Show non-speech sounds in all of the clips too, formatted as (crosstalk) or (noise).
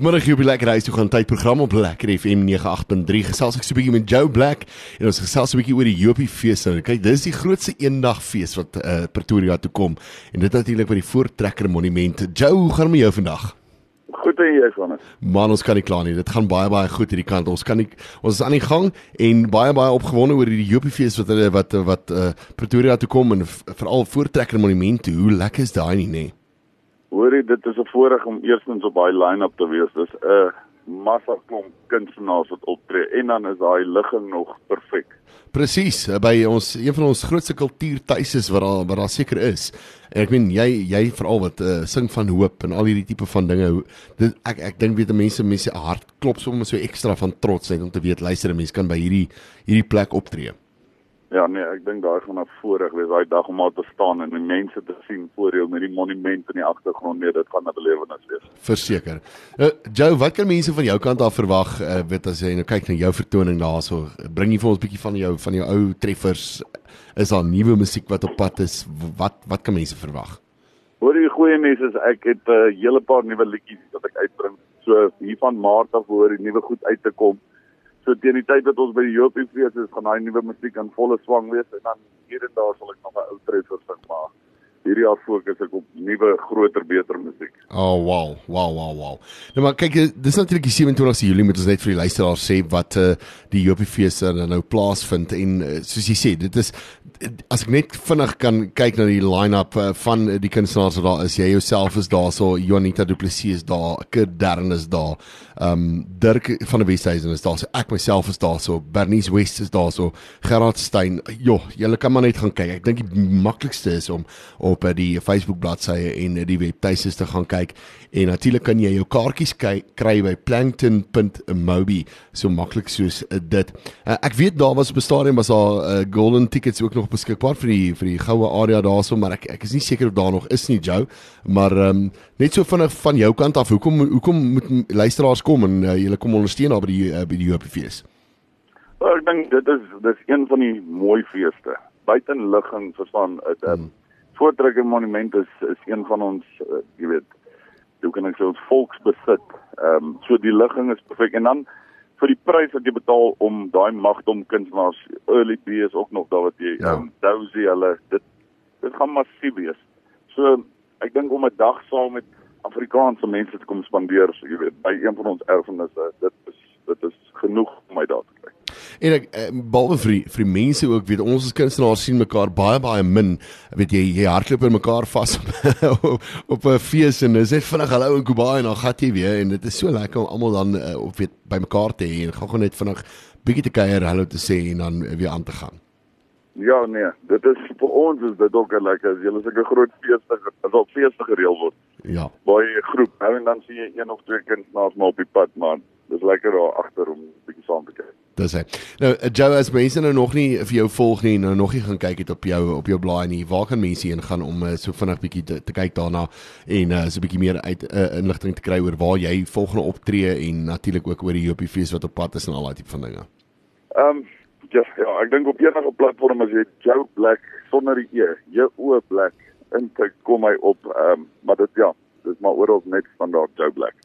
Vanmiddag hier op die Lekker Huis toe gaan tydprogram op Lekker FM 98.3 gesels ek so 'n bietjie met Joe Black en ons gesels 'n bietjie oor die Jopie fees. Nou kyk, dis die grootste eendag fees wat uh, Pretoria toe kom en dit natuurlik by die Voortrekker Monument. Joe, hoe gaan dit met jou vandag? Goed en jy dit. Man, ons kan nie kla nie. Dit gaan baie baie goed hierdie kant. Ons kan nie ons is aan die gang en baie baie opgewonde oor hierdie Jopie fees wat hulle wat wat uh, Pretoria toe kom en veral Voortrekker Monument. Hoe lekker is daai nie, nê? Nee? Hoorie, dit is 'n voorreg om eerstens op daai line-up te wees. Dis 'n massa klomp kunstenaars wat optree en dan is daai ligging nog perfek. Presies, eh, by ons een van ons grootste kultuurtuises wat daar wat daar seker is. En ek meen jy jy veral wat uh, sing van hoop en al hierdie tipe van dinge. Dit ek ek dink weet mense mense hart klop sommer so ekstra van trots net om te weet luister 'n mens kan by hierdie hierdie plek optree. Ja nee, ek dink daai gaan 'n voorreg wees daai dag om daar te staan en die mense te sien voor jou met die monument in die agtergrond. Nee, dit gaan 'n belewenis wees. Verseker. Uh, Joe, wat kan mense van jou kant af verwag? Uh, weet as jy nou kyk na jou vertoning daarso, bring jy vir ons 'n bietjie van jou van jou ou treffers? Is daar nuwe musiek wat op pad is? Wat wat kan mense verwag? Hoor jy goeie mense, ek het 'n uh, hele paar nuwe liedjies wat ek uitbring. So hier van Maart af hoor die nuwe goed uit te kom. So teen die tyd wat ons by die Jopie fees is, gaan daai nuwe musiek in volle swang wees en dan hier en daar sal ek nog 'n ou treffer sing maar hierdie jaar fokus ek op nuwe, groter, beter musiek. Oh wow, wow, wow, wow. Nou maar kyk, dis natuurlik die 27ste Julie moet ons net vir die luisteraars sê wat uh, die Jopie fees nou plaasvind en uh, soos jy sê, dit is as ek net vinnig kan kyk na die line-up uh, van die kunstenaars wat daar is. Jy jouself is daar, so Jonita Du Plessis is daar, Kurt Darren is daar. Um Dirk van die Westhuizen is daar. So ek myself is daar, so Bernice West is daar, so Gerard Stein. Jo, julle kan maar net gaan kyk. Ek dink die maklikste is om op uh, die Facebook bladsye en uh, die webtuistes te gaan kyk. En natuurlik kan jy jou kaartjies kry by plankton.mobi, so maklik soos uh, dit. Uh, ek weet daar was op 'n stadium was daar uh, golden tickets ook nog beskikbaar vir die vir die goue area daarso, maar ek ek is nie seker of daar nog is nie, Joe. Maar ehm um, net so vinnig van jou kant af, hoekom hoekom moet luisteraars kom en uh, julle kom ondersteun daar by die uh, by die Hoop fees? Well, ek dink dit is dis een van die mooi feeste. Buiten ligging, verstaan, dit um, Voortrekker Monument is is een van ons uh, jy weet, hoe kan ek sê ons volksbesit. Ehm um, so die ligging is perfek en dan vir die prys wat jy betaal om daai magdom kunstenaars early B is ook nog daar wat jy ja. um, Dousy hulle dit dit gaan massief wees. So ek dink om 'n dag saam met Afrikaanse mense te kom spandeer, so, jy weet, by een van ons erfenisse, dit is dit is genoeg om my daar. En ek eh, behalwe vir die, vir die mense ook weet ons as kunstenaars sien mekaar baie baie min. Weet jy jy hardloop in mekaar vas (laughs) op 'n fees en dis net vinnig hallo en Kuba en dan gat jy weer en dit is so lekker om almal dan uh, op weet by mekaar te hê en gewoon net vinnig bietjie te kuier hallo te sê en dan weer aan te gaan. Ja nee, dit is vir ons is dit ook lekker as jy is 'n groot feeste as op feeste gereël word. Ja. Baie groep. Nou en dan sien jy een of twee kunstenaars maar op die pad man. Dis lekker daar agter om bietjie saam te kyk. Dis hy. Nou eh, Joe as mense nou nog nie vir jou volg nie, nou nog nie gaan kyk het op jou op jou blaai nie. Waar kan mense heen gaan om uh, so vinnig bietjie te, te kyk daarna en uh, so bietjie meer uit uh, inligting te kry oor waar jy volgende optree en natuurlik ook oor die Jopie fees wat op pad is en al daai tipe van dinge. Ehm um, ja, ja, ek dink op enige platform as jy Joe Black sonder die e, jou o Black intik kom hy op ehm um, maar dit ja, dis maar oral net standaard Joe Black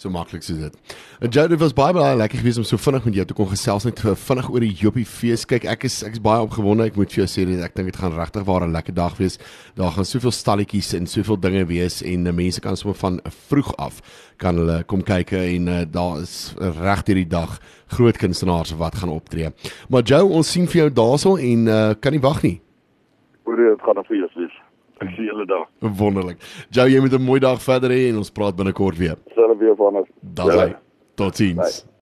so maklik soos dit. En Jody was baie baie lekker gewees om so vinnig met jou te kon gesels net vinnig oor die Jopie fees. Kyk, ek is ek is baie opgewonde. Ek moet vir jou sê dat ek dink dit gaan regtig waar 'n lekker dag wees. Daar gaan soveel stalletjies en soveel dinge wees en uh, mense kan sommer van vroeg af kan hulle kom kyk en uh, daar is reg hierdie dag groot kunstenaars wat gaan optree. Maar Joe, ons sien vir jou daarso en uh, kan nie wag nie. Hoe dit gaan vir jou wees. Ek sien julle daar. Wonderlik. Jou jy met 'n mooi dag verder hê en ons praat binnekort weer. Weer van ons. Daai. Totsiens.